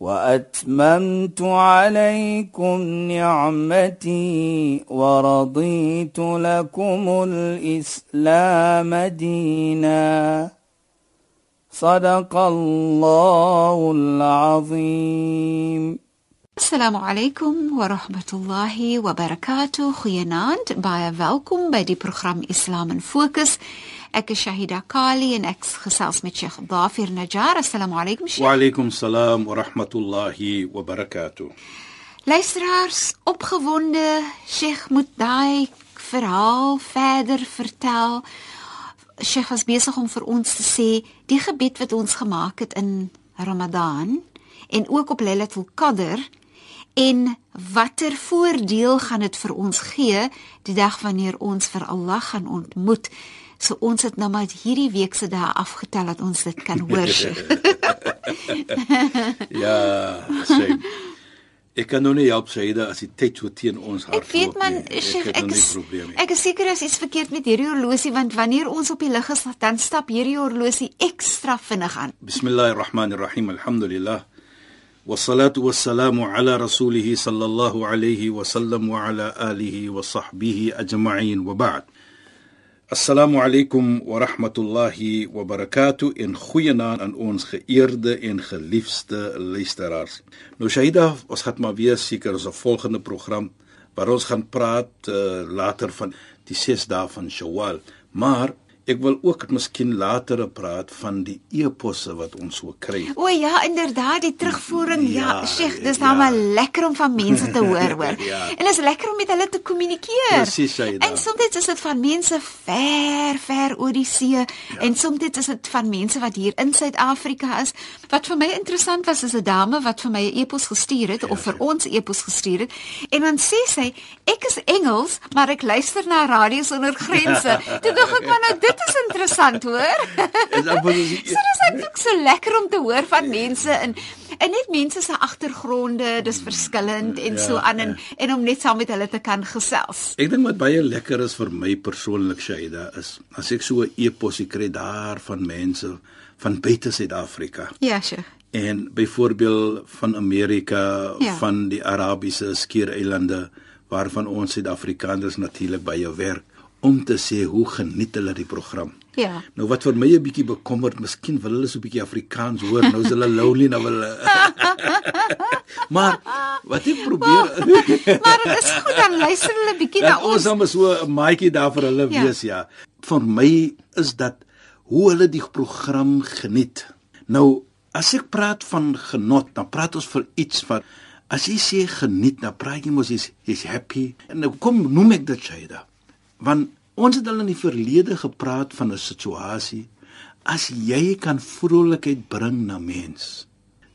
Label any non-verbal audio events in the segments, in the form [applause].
وأتممت عليكم نعمتي ورضيت لكم الإسلام دينا. صدق الله العظيم. السلام عليكم ورحمة الله وبركاته. خيانات بايا فالكم بدي برنامج إسلام فوكس Ek is Shahida Kali en ek gesels met Sheikh Dafir Najjar. Assalamu alaykum Sheikh. Wa alaykum salaam wa rahmatullahi wa barakatuh. Luisteraars, opgewonde, Sheikh moet daai verhaal verder vertel. Sheikh was besig om vir ons te sê die gebed wat ons gemaak het in Ramadan en ook op Lailatul Qadr en watter voordeel gaan dit vir ons gee die dag wanneer ons vir Allah gaan ontmoet. So ons het nou maar hierdie week se dae afgetel dat ons dit kan hoor. [laughs] [laughs] ja, sê. Ek kan nou nie help sê dat as die tyd so teen ons hart Ek weet man, nie, ek, ek, ek, is, ek is seker as iets verkeerd met hierdie horlosie want wanneer ons op die lug is dan stap hierdie horlosie ekstra vinnig aan. Bismillahirrahmanirrahim. Alhamdulillah. والصلاه والسلام على رسوله صلى الله عليه وسلم وعلى اله وصحبه اجمعين وبعد Assalamu alaykum wa rahmatullahi wa barakatuh in goeie naam aan ons geëerde en geliefde luisteraars. Nou Shaida, ons gaan maar weer seker ons volgende program waar ons gaan praat uh, later van die 6 dae van Shawwal. Maar Ek wil ook miskien later praat van die eposse wat ons so kry. O ja, inderdaad, die terugvoering. Ja, ja Sheikh, dis nou ja. maar lekker om van mense te hoor, hoor. [laughs] ja. En dit is lekker om met hulle te kommunikeer. Presies, jy. En soms is dit van mense ver, ver oor die see ja. en soms is dit van mense wat hier in Suid-Afrika is. Wat vir my interessant was is 'n dame wat vir my 'n epos gestuur het ja, of vir ja. ons epos gestuur het. En dan sê sy, ek is Engels, maar ek luister na Radio Sonder Grense. [laughs] Toe dink ek maar nou dit is interessant, hoor. [laughs] Is dan vir ons So dis eintlik so lekker om te hoor van mense in en net mense se agtergronde, dis verskillend en ja, so aan en ja. en om net saam met hulle te kan gesels. Ek dink wat baie lekker is vir my persoonlik Shaida is as ek so 'n e-pos kry daar van mense van buite Suid-Afrika. Ja, sure. En byvoorbeeld van Amerika, ja. van die Arabiese skiereilande waarvan ons Suid-Afrikaners natuurlik baie werk om te sê hoe geniet hulle die program. Ja. Nou wat vir my 'n bietjie bekommerd, miskien wil hulle so 'n bietjie Afrikaans hoor, nou is hulle lonely nou wil hulle. [laughs] maar wat ek probeer Maar dit is goed dan luister hulle bietjie na ons. Ons moet so 'n maatjie daar vir hulle ja. wees, ja. Vir my is dat hoe hulle die program geniet. Nou as ek praat van genot, dan praat ons vir iets wat as jy sê geniet, dan praat jy mos jy's jy's happy. En nou kom noem ek dit Shaida want ons het al in die verlede gepraat van 'n situasie. As jy kan vrolikheid bring na mens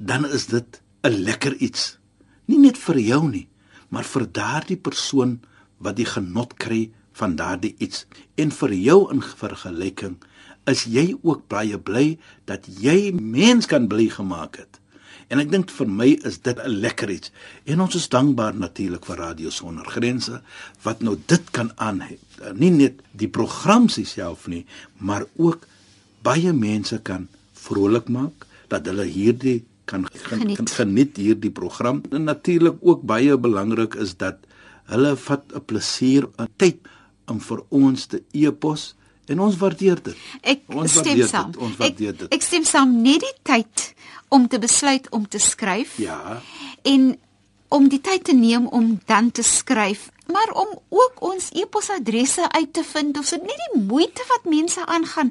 dan is dit 'n lekker iets. Nie net vir jou nie maar vir daardie persoon wat die genot kry van daardie iets. En vir jou in vergelyking is jy ook baie bly dat jy mens kan bly gemaak het En ek dink vir my is dit 'n lekker iets. En ons is dankbaar natuurlik vir Radio Sonder Grense wat nou dit kan aan nie net die program self nie, maar ook baie mense kan vrolik maak dat hulle hierdie kan geniet, geniet hierdie program. En natuurlik ook baie belangrik is dat hulle vat 'n plesier, 'n tyd om vir ons te e-pos en ons waardeer dit. Ek ons stem saam. Dit, ons waardeer dit. Ek, ek stem saam net die tyd om te besluit om te skryf. Ja. En om die tyd te neem om dan te skryf, maar om ook ons e-posadresse uit te vind of dit nie die moeite wat mense aangaan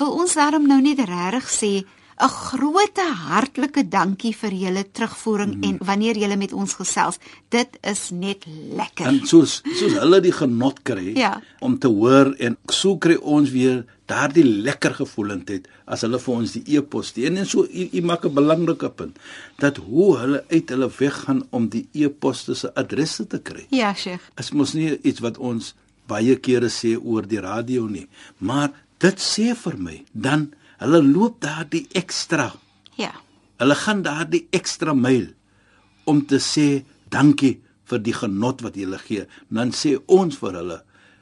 wil ons daarom nou net regtig sê 'n groote hartlike dankie vir julle terugvoering mm. en wanneer julle met ons gesels. Dit is net lekker. En soos soos hulle die genot kry ja. om te hoor en so kry ons weer daardie lekker gevoelendheid as hulle vir ons die e-pos stuur en so u, u maak 'n belangrike punt dat hoe hulle uit hulle weg gaan om die e-poste se adresse te kry. Ja, Sheikh. Is mos nie iets wat ons baie kere sê oor die radio nie, maar dit sê vir my dan hulle loop daardie ekstra. Ja. Hulle gaan daardie ekstra myl om te sê dankie vir die genot wat jy hulle gee. Dan sê ons vir hulle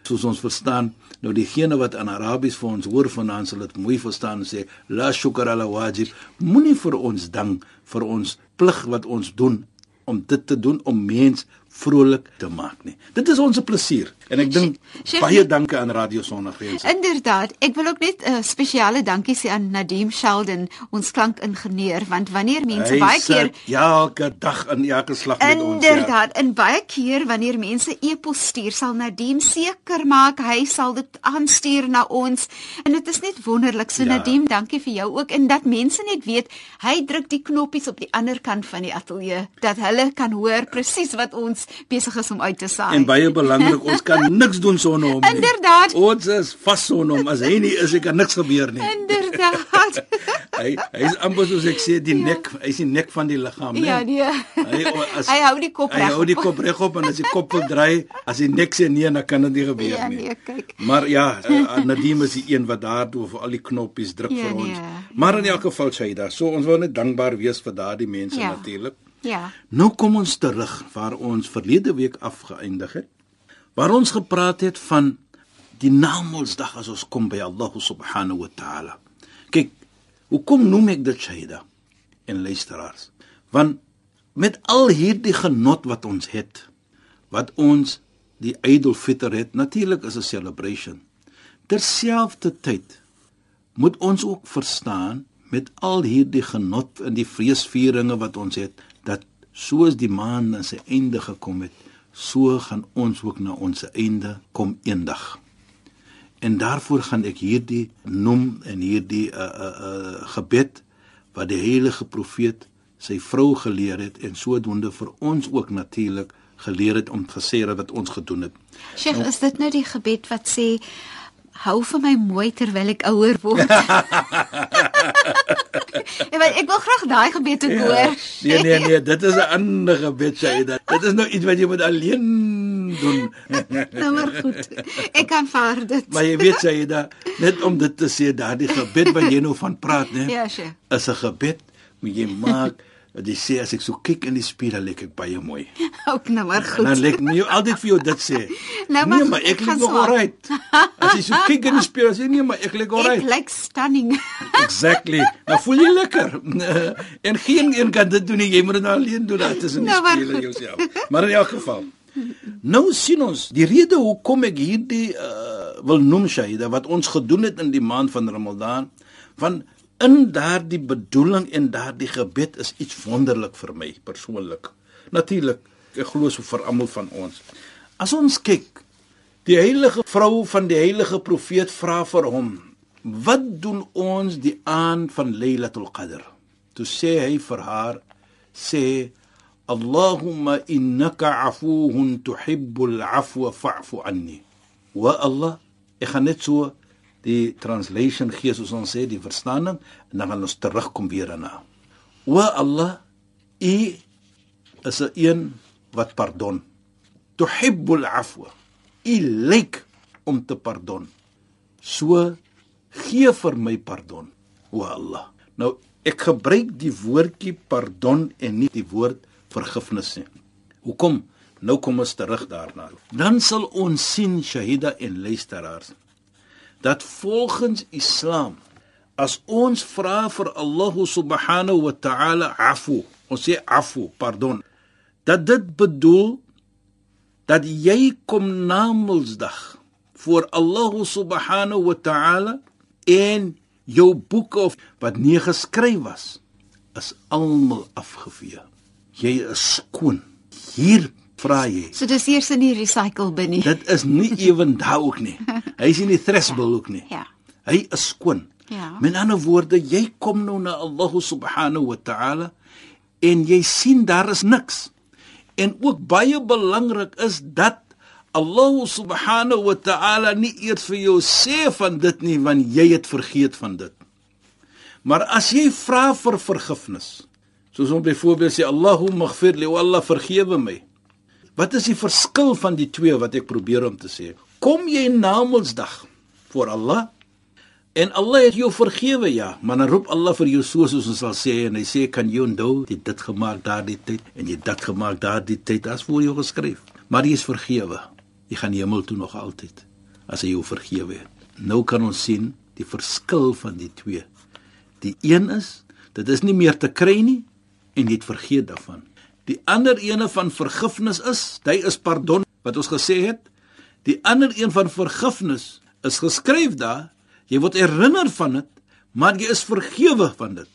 soos ons verstaan nou diegene wat in Arabies vir ons hoor vanaand sal dit mooi verstaan en sê la shukra ala wajib moenie vir ons dank vir ons plig wat ons doen om dit te doen om mens vrolik te maak nie. Dit is ons plesier en ek dink baie dankie aan Radio Sonnegrense. Inderdaad, ek wil ook net 'n uh, spesiale dankie sê aan Nadim Sheldon, ons klankingenieur, want wanneer mense Hy baie keer elke dag in elke slag met ons. Ja. Inderdaad, en baie keer wanneer mense e-pos stuur, sal Nadim seker maak hy sal dit aanstuur na ons. En dit is net wonderlik. So Ja. Nadim, dankie vir jou ook en dat mense net weet hy druk die knoppies op die ander kant van die ateljee dat hulle kan hoor presies wat ons besig is om uit te saai. En baie belangrik, ons kan niks doen sonder hom nie. Inderdaad. Ons is vas sonder hom. As hy nie is, ek kan niks gebeur nie. Inderdaad. [laughs] Hy hy is amper soos ek sê die nek, hy is die nek van die liggaam, né? ja, nee. Hy as, Hy hou die kop Hy reg hou die op. kop reg op en as die kop wil draai, as die nek sê nee, dan kan dit nie gebeur Ja, nie. nee, kyk. Maar ja, uh, Nadim is die een wat daartoe vir al die knoppies druk Ja, vir ons. nee. Maar in elk geval Shaida, so ons wil net dankbaar wees vir daardie mense Ja. natuurlik. Ja. Nou kom ons terug waar ons verlede week afgeëindig het. Waar ons gepraat het van die Namedsdag as ons kom by Allah subhanahu wa ta'ala. Kyk, hoekom noem ek dit Shaida en luisteraars? Want met al hierdie genot wat ons het, wat ons die Eid al-Fitr het, natuurlik is 'n celebration. Terselfdertyd moet ons ook verstaan met al hierdie genot en die vreesvieringe wat ons het dat soos die maan aan sy einde gekom het, so gaan ons ook na ons einde kom eendag. En daarvoor gaan ek hierdie noem en hierdie uh uh, uh gebed wat die heilige profeet sy vrou geleer het en sodoende vir ons ook natuurlik geleer het om gesê het wat ons gedoen het. Sheikh, is dit nou die gebed wat sê hou vir my mooi terwyl ek ouer word? [laughs] [laughs] ja, maar ek wil graag daai gebed ook hoor. Nee nee nee, dit is 'n ander gebed sê dit. Dit is nou iets wat jy moet alleen doen. [laughs] nou maar goed. Ek kan vaar dit. Maar jy weet sê dit net om dit te sê daardie gebed wat jy nou van praat, né? Ja, Sheikh. Is 'n gebed moet jy maak dat jy sê as ek so kyk in die spieël lyk ek baie mooi. [laughs] Ook nou maar En goed. dan lyk jy altyd vir jou dit sê. [laughs] Nou maar nee, maar ek ek lyk nog alright. As jy so [laughs] kyk in die spieël sê nee, maar ek lyk Ek alright. lyk stunning. Exactly. Nou voel jy lekker. en geen een kan dit doen nie. Jy moet dit nou alleen doen daar tussen die Nou, spieël en jouself. Maar in elk geval. Nou sien ons die rede hoekom ek hierdie uh, wil noem Shaida wat ons gedoen het in die maand van Ramadan van in daardie bedoeling en daardie gebed is iets wonderlik vir my persoonlik. Natuurlik, ek glo so vir almal van ons. As ons kyk, die heilige vrou van die heilige profeet vra vir hom, "Wat doen ons die aand van Lailatul Qadr?" Toe sê hy vir haar, sê Allahumma innaka afuwun tuhibbul afwa fa'fu anni. Wa Allah, ek gaan net so die translation gee soos ons sê die verstaaning en dan gaan ons terugkom weer daarna. Wa Allah, u is 'n een wat pardon. Tuhibbul afwa. U lyk om te pardon. So gee vir my pardon, o Allah. Nou ek gebruik die woordjie pardon en nie die woord vergifnis nie. Hoekom? Nou kom ons terug daarna. Dan sal ons sien Shahida en luisteraars dat volgens Islam as ons vra vir Allah subhanahu wa ta'ala afu, ons sê afu, pardon, dat dit bedoel dat jy kom na Mondsdag voor Allah subhanahu wa ta'ala en jou boeke of wat nie geskryf was is almal afgevee. Jy is skoon. Hier vra jy. So dis eers in die recycle bin nie. Dit is nie [laughs] ewen daar ook nie. Hy is in die threshbul ook nie. Ja. Hy is skoon. Ja. Met ander woorde, jy kom nou na Allah subhanahu wa ta'ala en jy sien daar is niks. En ook baie belangrik is dat Allah subhanahu wa ta'ala nie eers vir jou sê van dit nie want jy het vergeet van dit. Maar as jy vra vir vergifnis, soos om byvoorbeeld sê Allahumma ighfir li wa Allah vergewe my. Wat is die verskil van die twee wat ek probeer om te sê? Kom jy na Mondsdag voor Allah En Allah het jou vergewe ja, maar dan roep Allah vir jou soos ons sal sê en hy sê kan jy onthou jy dit gemaak daardie tyd en jy dit gemaak daardie tyd as voor jou geskryf. Maar jy is vergewe. Jy gaan hemel toe nog altyd as hy jou vergewe het. Nou kan ons sien die verskil van die twee. Die een is dit is nie meer te kry nie en jy het vergeet daarvan. Die ander ene van vergifnis is, hy is pardon wat ons gesê het. Die ander een van vergifnis is geskryf daar Jy word herinner van dit, maar jy is vergewe van dit.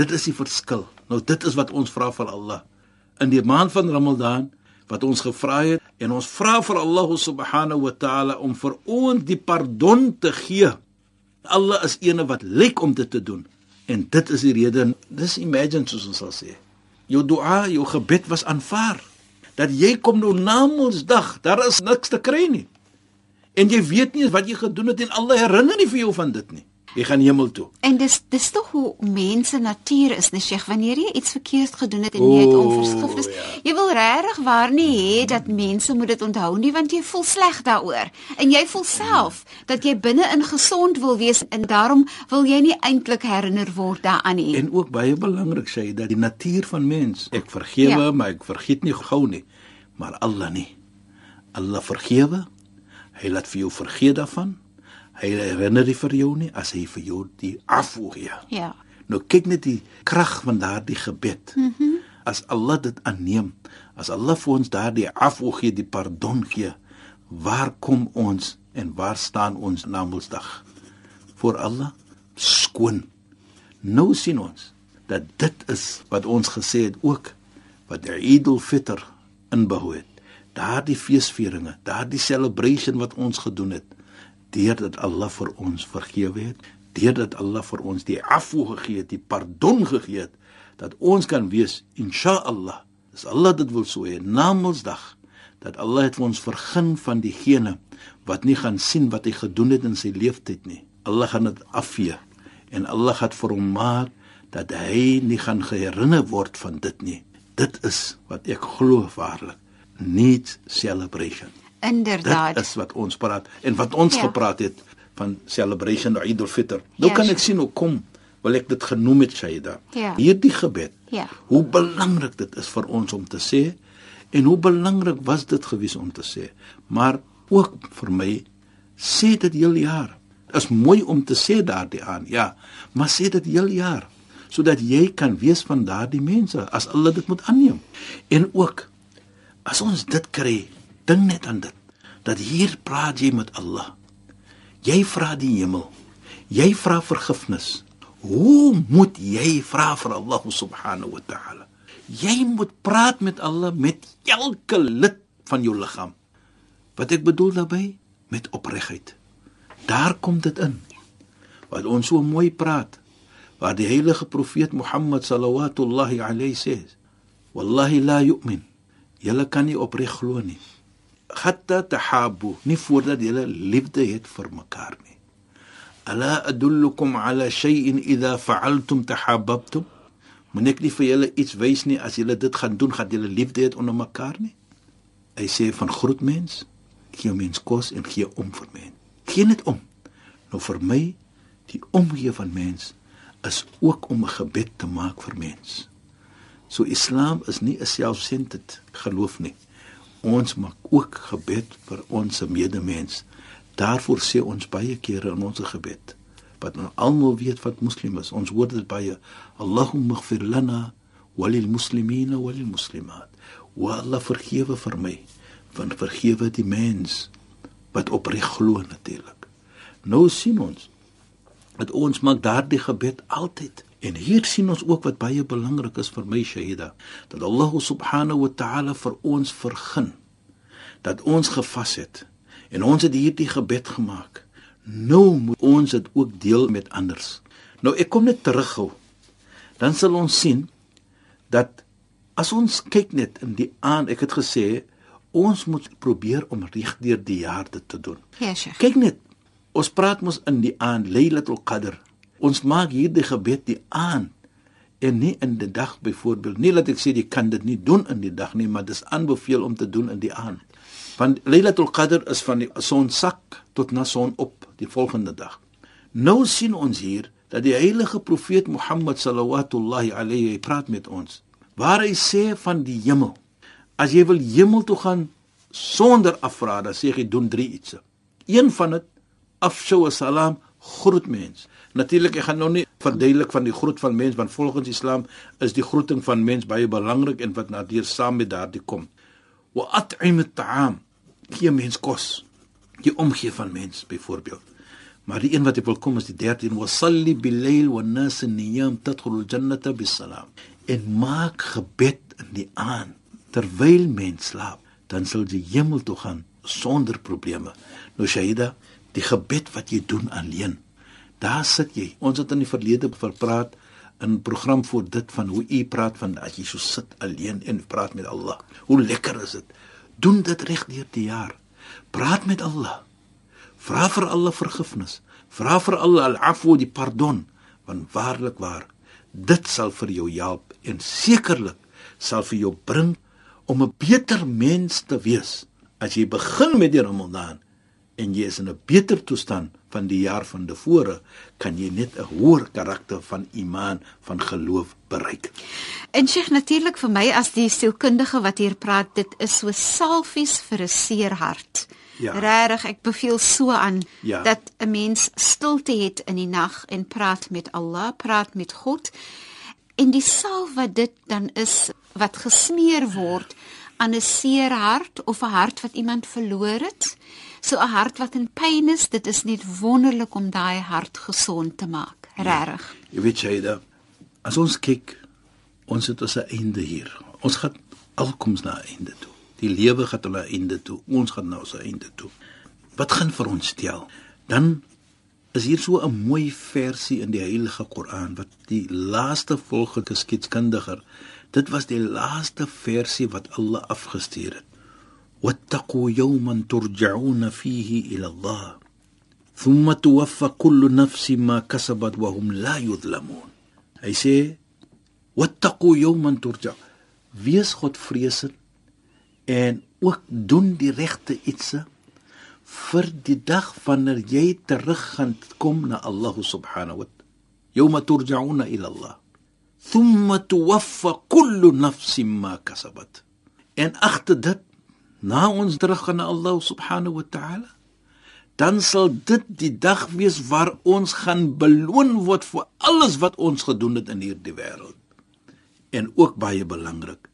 Dit is die verskil. Nou dit is wat ons vra vir Allah. In die maand van Ramadan wat ons gevra het en ons vra vir Allah subhanahu wa ta'ala om vir ons die pardon te gee. Allah is eene wat lyk om dit te doen. En dit is die rede. Dis imagine soos ons sal sê. Jou dua, jou gebed was aanvaar. Dat jy kom nou na Mondsdag, daar is niks te kry nie en jy weet nie wat jy gedoen het en Allah herinner nie vir jou van dit nie. Jy gaan hemel toe. En dis dis tog hoe mense natuur is, nee Sheikh, wanneer jy iets verkeerd gedoen het en jy het onverskillik is, ja. jy wil regtig waar nie hê dat mense moet dit onthou nie want jy voel sleg daaroor. En jy voel self dat jy binne-in gesond wil wees en daarom wil jy nie eintlik herinner word daaraan nie. En ook baie belangrik sê jy dat die natuur van mens, ek vergewe, ja. maar ek vergeet nie gou nie, maar Allah nie. Allah vergewe Hy laat vir jou vergeet daarvan. Hy herinner nie vir jou nie as hy vir jou die afvoer. Ja. Nou kyk net die krag van daardie gebed. Mhm. Mm as Allah dit aanneem, as Allah vir ons daardie afvoer gee, die pardon gee, waar kom ons en waar staan ons na Mondsdag? Voor Allah skoon. Nou sien ons dat dit is wat ons gesê het ook wat die Eid al-Fitr inbehou het daardie feesvieringe, daardie celebration wat ons gedoen het, deurdat Allah vir ons vergewe het, deurdat Allah vir ons die afwo gegee het, die pardon gegee het, dat ons kan wees inshallah, as Allah dit wil so hê, na Mondsdag, dat Allah het vir ons vergun van diegene wat nie gaan sien wat hy gedoen het in sy lewenstyd nie. Allah gaan dit afvee en Allah gaan vir hom maak dat hy nie gaan herinner word van dit nie. Dit is wat ek glo waarlik needs celebration. Inderdaad. Dit is wat ons praat en wat ons ja. gepraat het van celebration Eid al-Fitr. Nou ja, kan ek sien hoe kom wil ek dit genoem het Shaida. Ja. Hierdie gebed. Ja. Hoe belangrik dit is vir ons om te sê en hoe belangrik was dit gewees om te sê. Maar ook vir my sê dit heel jaar. Is mooi om te sê daardie aan. Ja, maar sê dit heel jaar sodat jy kan wees van daardie mense as hulle dit moet aanneem. En ook As ons dit kry, dink net aan dit dat hier praat jy met Allah. Jy vra die hemel. Jy vra vergifnis. Hoe moet jy vra vir Allah subhanahu wa ta'ala? Jy moet praat met Allah met elke lid van jou liggaam. Wat ek bedoel daarmee? Met opregtheid. Daar kom dit in. Wat ons so mooi praat, waar die heilige profeet Mohammed sallallahu alayhi sê, "Wallahi la yu'min Julle kan nie opreg glo nie. Hatta tahabu, nie voordat julle liefde het vir mekaar nie. Ala adullukum ala shay'in idha fa'altum tahabbtum? Moet ek nie vir julle iets wys nie as julle dit gaan doen, gaan julle liefde hê onder mekaar nie? Hy sê van groot mens, gee mens kos en gee om vir mens. Gee net om. Nou vir my, die omgee van mens is ook om 'n gebed te maak vir mens. So Islam is nie 'n selfsenterd geloof nie. Ons maak ook gebed vir ons medemens. Daarvoor sê ons baie kere in ons gebed wat nou almal weet wat moslim is. Ons hoor dit baie. Allahumma ighfir lana walil muslimina walil muslimat. Wa Allah vergewe vir my, want vergewe die mens wat opreg glo natuurlik. Nou sien ons dat ons maak daardie gebed altyd En hier sien ons ook wat baie belangrik is vir my Shahida, dat Allah subhanahu wa ta'ala vir ons vergun dat ons gevas het en ons het hierdie gebed gemaak. Nou moet ons dit ook deel met anders. Nou ek kom net terughou. Dan sal ons sien dat as ons kyk net in die aan, ek het gesê ons moet probeer om regdeur die jaar dit te doen. Ja, Sheikh. Kyk net, ons praat mos in die aand Lailatul Qadr. Ons maak hierdie gebed die aand en nie in die dag byvoorbeeld. Nie dat ek sê jy kan dit nie doen in die dag nie, maar dis aanbeveel om te doen in die aand. Want Lailatul Qadr is van die son sak tot na son op die volgende dag. Nou sien ons hier dat die heilige profeet Mohammed sallallahu alayhi praat met ons. Waar hy sê van die hemel As jy wil hemel toe gaan sonder afvra, dan sê jy doen drie iets. Een van dit afsou salam groet mens. Natuurlik ek gaan nou nie verduidelik van die groet van mens want volgens Islam is die groeting van mens baie belangrik en wat nader saam met daardie kom. Wa at'im at'am. Gee mens kos. Die omgee van mens byvoorbeeld. Maar die een wat ek wil kom is die 13 wa salli bil layl wan nas niyam tadkhulu jannata bis salam. En maak gebed in die aand terwyl mens slaap, dan sal jy hemel toe gaan sonder probleme. Nou Shaida, die gebed wat jy doen alleen. Daar sit jy. Ons het in die verlede verpraat in program voor dit van hoe u praat van as jy so sit alleen en praat met Allah. Hoe lekker is dit? Doen dit reg deur die jaar. Praat met Allah. Vra vir Allah vergifnis. Vra vir Allah al-afwu, die pardon, want waarlik waar, dit sal vir jou help en sekerlik sal vir jou bring om 'n beter mens te wees as jy begin met die Ramadan en jy is in 'n beter toestand van die jaar van tevore kan jy net 'n hoër karakter van iman van geloof bereik. En sê natuurlik vir my as die sielkundige wat hier praat, dit is so salfies vir 'n seer hart. Ja. Regtig, ek beveel so aan ja. dat 'n mens stilte het in die nag en praat met Allah, praat met God. En die salf wat dit dan is wat gesmeer word aan 'n seer hart of 'n hart wat iemand verloor het. So 'n hart wat in pyn is, dit is net wonderlik om daai hart gesond te maak. Regtig. Ja, jy weet jy da as ons kyk, ons het ons einde hier. Ons gaan alkoms na 'n einde toe. Die lewe gaan na 'n einde toe. Ons gaan nou sy einde toe. Wat gaan vir ons stel? Dan is hier so 'n mooi versie in die Heilige Koran wat die laaste volgende geskiedkundiger Dit was die laaste versie wat Allah afgestuur het. Yawman turja'una fihi ila Allah. Thumma tuwaffa kullu nafsin ma kasabat wa hum la yudlamun. Hy sê wattaqu yawman turja' Wees God vreesend en ook doen die regte ietsie vir die dag wanneer jy terug gaan kom na Allah subhanahu wa ta'ala. Yawma turja'una ila Allah thumma tuwaffa kullu nafsin ma kasabat. En agter dit na ons terug gaan na Allah subhanahu wa ta'ala, dan sal dit die dag wees waar ons gaan beloon word vir alles wat ons gedoen het in hierdie wêreld. En ook baie belangrik,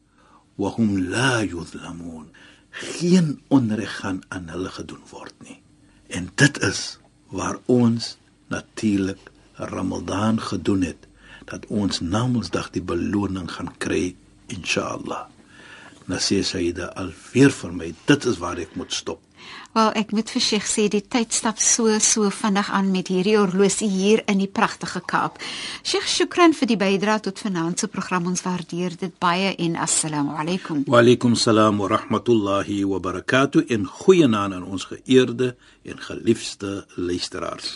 wa hum la yuzlamun. Geen onreg gaan aan hulle gedoen word nie. En dit is waar ons natuurlik Ramadan gedoen het dat ons Namedsdag die beloning gaan kry inshallah. Nou sê Saida alweer vir my, dit is waar ek moet stop. Wel, ek moet vir Sheikh sê die tyd stap so so vinnig aan met hierdie horlosie hier in die pragtige Kaap. Sheikh, shukran vir die bydrae tot vanaand se program. Ons waardeer dit baie en assalamu alaykum. Wa alaykum salaam wa rahmatullahi wa barakatuh in goeie naam aan ons geëerde en geliefde luisteraars.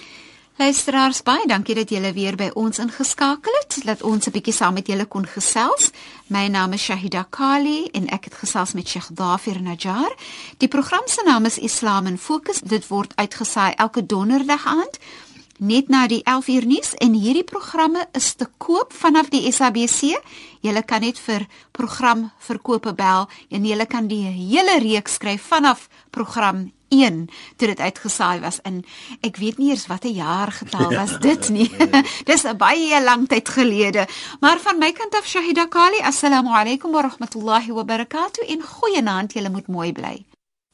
Luisteraars, baie dankie dat julle weer by ons ingeskakel het. Laat ons 'n bietjie saam met julle kon gesels. My naam is Shahida Kali en ek het gesels met Sheikh Dafir Najjar. Die program se naam is Islam in Fokus. Dit word uitgesaai elke donderdag aand net na die 11uur nuus en hierdie programme is te koop vanaf die SABC. Jy kan net vir program verkope bel en jy kan die hele reeks skryf vanaf program 1 toe dit uitgesaai was in ek weet nie eers watter jaar getal [laughs] was dit nie. [laughs] Dis 'n baie lang tyd gelede. Maar van my kant af Shahida Kali, assalamu alaykum wa rahmatullahi wa barakatuh. In goeie naand, julle moet mooi bly.